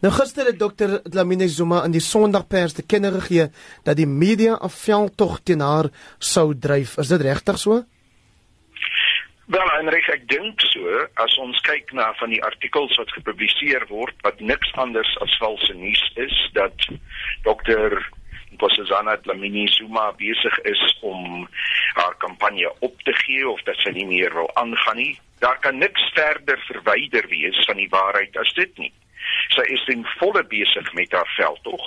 Nou gister het dokter Dlamini Zuma in die Sondagpers te kenne gegee dat die media 'n veldtog teen haar sou dryf. Is dit regtig so? Wel, Heinrich, ek dink so. As ons kyk na van die artikels wat gepubliseer word wat niks anders as valse nuus is, dat dokter Nkosazana Dlamini Zuma besig is om haar kampanje op te gee of dat sy nie meer wil aangaan nie, daar kan niks verder verwyder wees van die waarheid as dit nie. Sy is in volle besig met haar veldtog.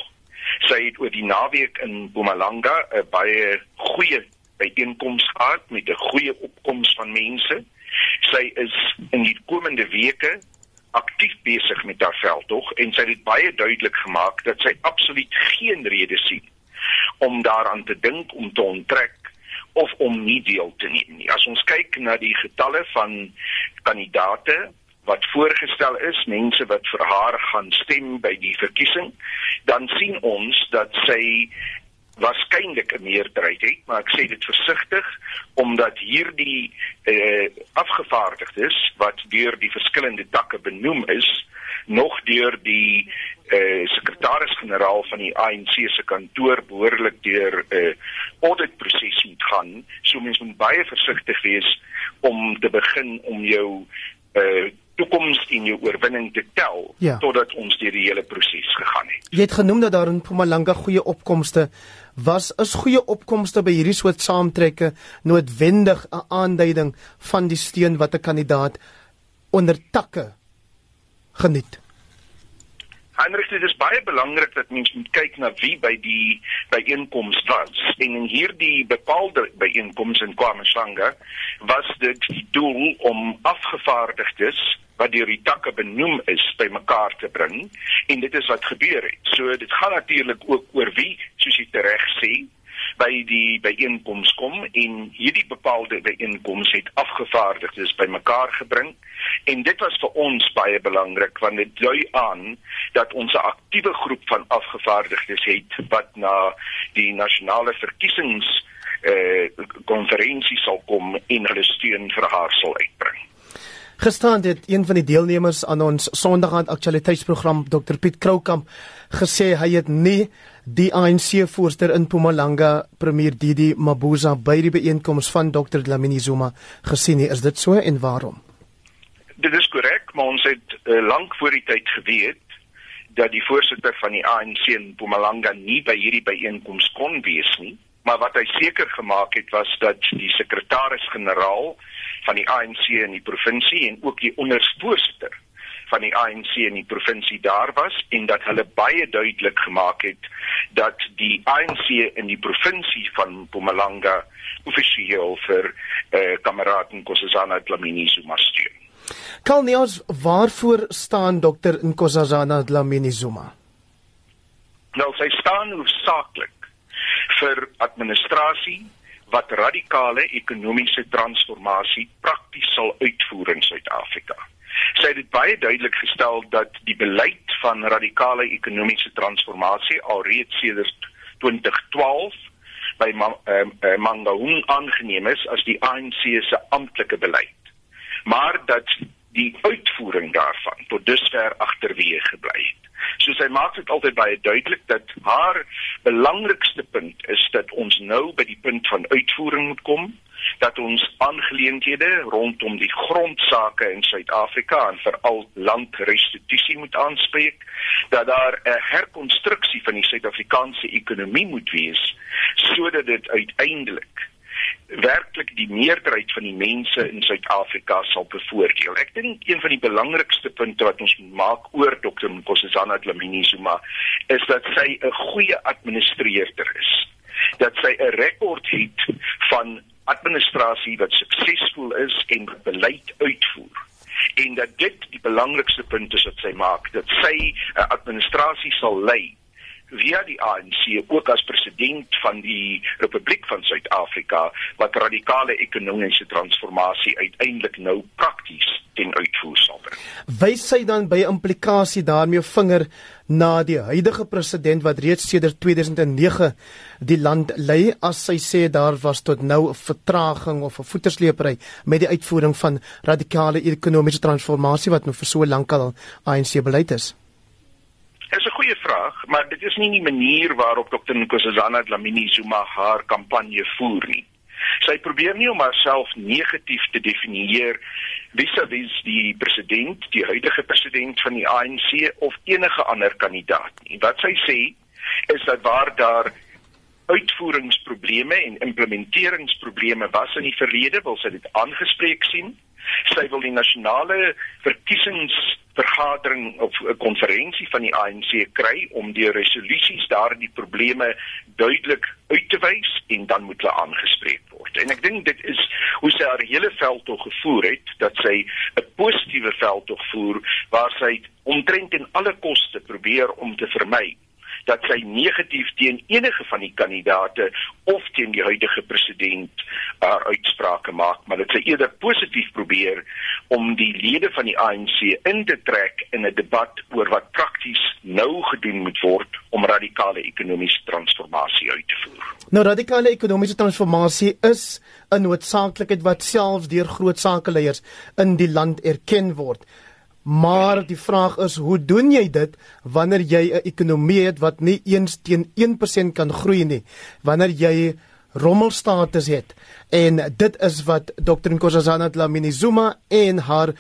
Sy het oor die naweek in Mpumalanga 'n baie goeie byeenkoms gehad met 'n goeie opkoms van mense. Sy is in die komende weke aktief besig met haar veldtog en sy het baie duidelik gemaak dat sy absoluut geen rede sien om daaraan te dink om te onttrek of om nie deel te neem nie. As ons kyk na die getalle van kandidate wat voorgestel is, mense wat vir haar gaan stem by die verkiesing, dan sien ons dat sy waarskynlik 'n meerderheid het, maar ek sê dit versigtig omdat hierdie eh afgevaardigdes wat deur die verskillende takke benoem is, nog deur die eh sekretaris-generaal van die ANC se kantoor behoorlik deur 'n eh, auditproses moet gaan. So mens moet baie versigtig wees om te begin om jou eh toekoms en jou oorwinning te tel ja. totdat ons deur die hele proses gegaan het. Jy het genoem dat daar in Mpumalanga goeie opkomste was. Is goeie opkomste by hierdie soort saamtrekke noodwendig 'n aanduiding van die steun wat 'n kandidaat onder takke geniet? Heinrich, dit is baie belangrik dat mens moet kyk na wie by die byeenkoms was. En in hierdie bepaalde byeenkoms in KwaMasanga was dit die doel om afgevaardigdes wat deur die takke benoem is by mekaar te bring en dit is wat gebeur het. So dit gaan natuurlik ook oor wie, soos jy reg sê, by die byeenkoms kom en hierdie bepaalde byeenkoms het afgevaardigdes bymekaar gebring en dit was vir ons baie belangrik want dit dui aan dat ons 'n aktiewe groep van afgevaardigdes het wat na die nasionale verkiesings eh konferensie sal kom en hulle steun vir haar sal uitbring. Gisterand het een van die deelnemers aan ons Sondagaand aktualiteitsprogram Dr Piet Kroukamp gesê hy het nie die ANC voorsteur in Mpumalanga premier Didi Mabuza by die byeenkoms van Dr Dlamini Zuma gesien nie. Is dit so en waarom? Dit is korrek, maar ons het uh, lank voor die tyd geweet dat die voorsitter van die ANC in Mpumalanga nie by hierdie byeenkoms kon wees nie. Maar wat hy seker gemaak het was dat die sekretaris-generaal van die ANC in die provinsie en ook die ondervoorsitter van die ANC in die provinsie daar was en dat hulle baie duidelik gemaak het dat die ANC in die provinsie van Mpumalanga offisieel vir eh uh, kameraad Nkosazana Dlamini Zuma steun. Kalnios, waarvoor staan dokter Nkosazana Dlamini Zuma? Nou sy staan hoofsaaklik vir administrasie wat radikale ekonomiese transformasie prakties sal uitvoer in Suid-Afrika. Sy het dit baie duidelik gestel dat die beleid van radikale ekonomiese transformasie alreeds sedert 2012 by eh, Mangaung aangeneem is as die ANC se amptelike beleid. Maar dat die uitvoering daarvan tot dusver agterweë gebly het. So sy maak dit altyd baie duidelik dat haar belangrikste punt is dat ons nou by die punt van uitvoering moet kom dat ons aangeleenthede rondom die grondsake in Suid-Afrika en veral landrestituisie moet aanspreek dat daar 'n herkonstruksie van die Suid-Afrikaanse ekonomie moet wees sodat dit uiteindelik werklik die meerderheid van die mense in Suid-Afrika sal bevoordeel. Ek dink een van die belangrikste punte wat ons maak oor Dr. Nkosazana Dlamini Zuma is dat sy 'n goeie administreerder is. Dat sy 'n rekord het van administrasie wat suksesvol is en beleid uitvoer en dat dit die belangrikste punt is wat sy maak dat sy 'n administrasie sal lei via die ANC ook as president van die Republiek van Suid-Afrika wat radikale ekonomiese transformasie uiteindelik nou prakties ten uitvoer sal bring. Wys sy dan by implikasie daarmee vinger na die huidige president wat reeds sedert 2009 die land lei as sy sê daar was tot nou 'n vertraging of 'n voetersleepery met die uitvoering van radikale ekonomiese transformasie wat nou vir so lank al ANC beleid is. Goeie vraag, maar dit is nie die manier waarop Dr. Nkosazana Dlamini Zuma haar kampanje voer nie. Sy probeer nie om haarself negatief te definieer vis-à-vis -vis die president, die huidige president van die ANC of enige ander kandidaat nie. Wat sy sê is dat waar daar uitvoeringsprobleme en implementeringsprobleme was in die verlede, wil sy dit aangespreek sien. Sy wil die nasionale verkiesingsvergadering of 'n konferensie van die ANC kry om die resolusies daardie probleme duidelik uit te wys en dan moet hulle aangespreek word. En ek dink dit is hoe sy haar hele veldtog gevoer het dat sy 'n positiewe veldtog voer waar sy omtrent in alle koste probeer om te vermy dat sy negatief teen enige van die kandidate of teen die huidige president uh, uitsprake maak, maar dit sy eerder positief probeer om die lede van die ANC in te trek in 'n debat oor wat prakties nou gedoen moet word om radikale ekonomiese transformasie uit te voer. Nou radikale ekonomiese transformasie is 'n noodsaaklikheid wat selfs deur groot sakeleiers in die land erken word. Maar die vraag is, hoe doen jy dit wanneer jy 'n ekonomie het wat nie eens teen 1% kan groei nie? Wanneer jy rommelstatus het. En dit is wat Dr. Nkosazana Dlamini Zuma en haar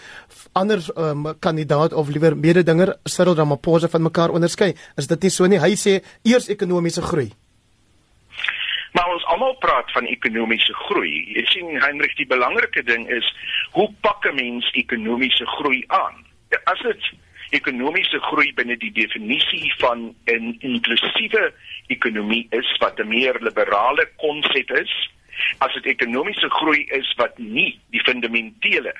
ander um, kandidaat of liewer mededinger Cyril Ramaphosa van mekaar onderskei. Is dit nie so nie? Hy sê eers ekonomiese groei. Maar ons almal praat van ekonomiese groei. Jy sien Heinrich, die belangrike ding is hoe pak 'n mens ekonomiese groei aan? As dit ekonomiese groei binne die definisie van 'n inklusiewe ekonomie is wat 'n meer liberale konsep is, as dit ekonomiese groei is wat nie die fundamentele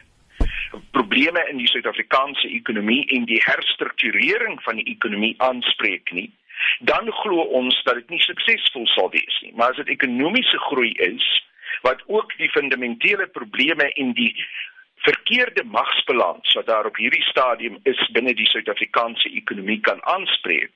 probleme in die Suid-Afrikaanse ekonomie en die herstrukturering van die ekonomie aanspreek nie, dan glo ons dat dit nie suksesvol sal wees nie. Maar as dit ekonomiese groei is wat ook die fundamentele probleme en die verkeerde magsbalans wat daar op hierdie stadium is binne die Suid-Afrikaanse ekonomie kan aanspreek,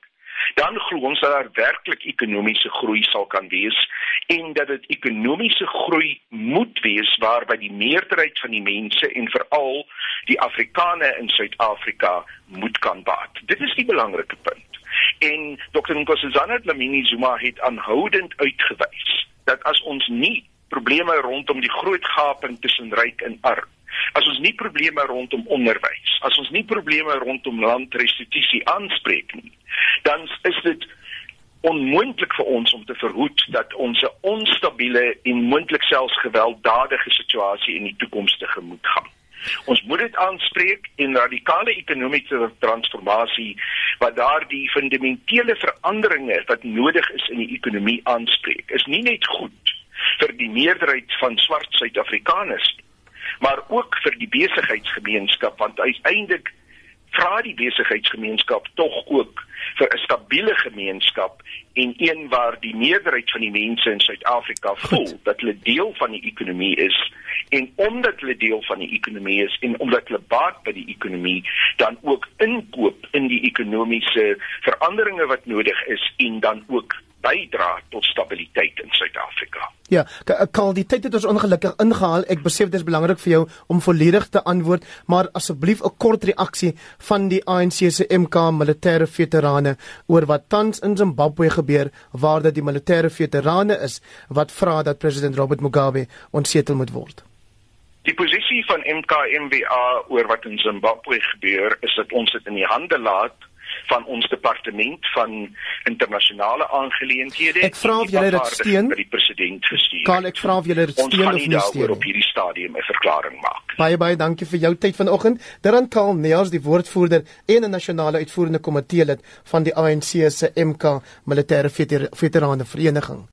dan glo ons dat daar werklik ekonomiese groei sal kan wees en dat dit ekonomiese groei moet wees waarby die meerderheid van die mense en veral die Afrikaners in Suid-Afrika moet kan baat. Dit is die belangrike punt. En Dr. Nkosazana Dlamini Zuma het aanhoudend uitgewys dat as ons nie probleme rondom die groot gaping tussen ryk en arm As ons nie probleme rondom onderwys, as ons nie probleme rondom landrestituisie aanspreek nie, dan is dit onmoontlik vir ons om te verhoed dat ons 'n onstabiele en moontlik selfs gewelddadige situasie in die toekoms te gemoed gaan. Ons moet dit aanspreek en radikale ekonomiese transformasie wat daardie fundamentele veranderinge wat nodig is in die ekonomie aanspreek. Is nie net goed vir die meerderheid van swart Suid-Afrikaners nie maar ook vir die besigheidsgemeenskap want uiteindelik vra die besigheidsgemeenskap tog ook vir 'n stabiele gemeenskap en een waar die meerderheid van die mense in Suid-Afrika voel dat hulle deel van die ekonomie is en omdat hulle deel van die ekonomie is en omdat hulle baat by die ekonomie dan ook inkoop in die ekonomiese veranderinge wat nodig is en dan ook bydra tot stabiliteit in Suid-Afrika. Ja, Karl, die tyd het ons ongelukkig ingehaal. Ek besef dit is belangrik vir jou om volledig te antwoord, maar asseblief 'n kort reaksie van die ANC se MK militêre veterane oor wat tans in Zimbabwe gebeur waar dit die militêre veterane is wat vra dat president Robert Mugabe ontsetel moet word. Die posisie van MK MWA oor wat in Zimbabwe gebeur is dat ons dit in die hande laat van ons departement van internasionale aangeleenthede. Ek vra of julle dit steun by die president gestuur. Kan ek vra of julle dit steun of nie steun op hierdie stadium 'n verklaring maak? Baie baie dankie vir jou tyd vanoggend. Daaran Karl Neels, die woordvoerder en 'n nasionale uitvoerende komitee lid van die ANC se MK Militêre Veterane Vereniging.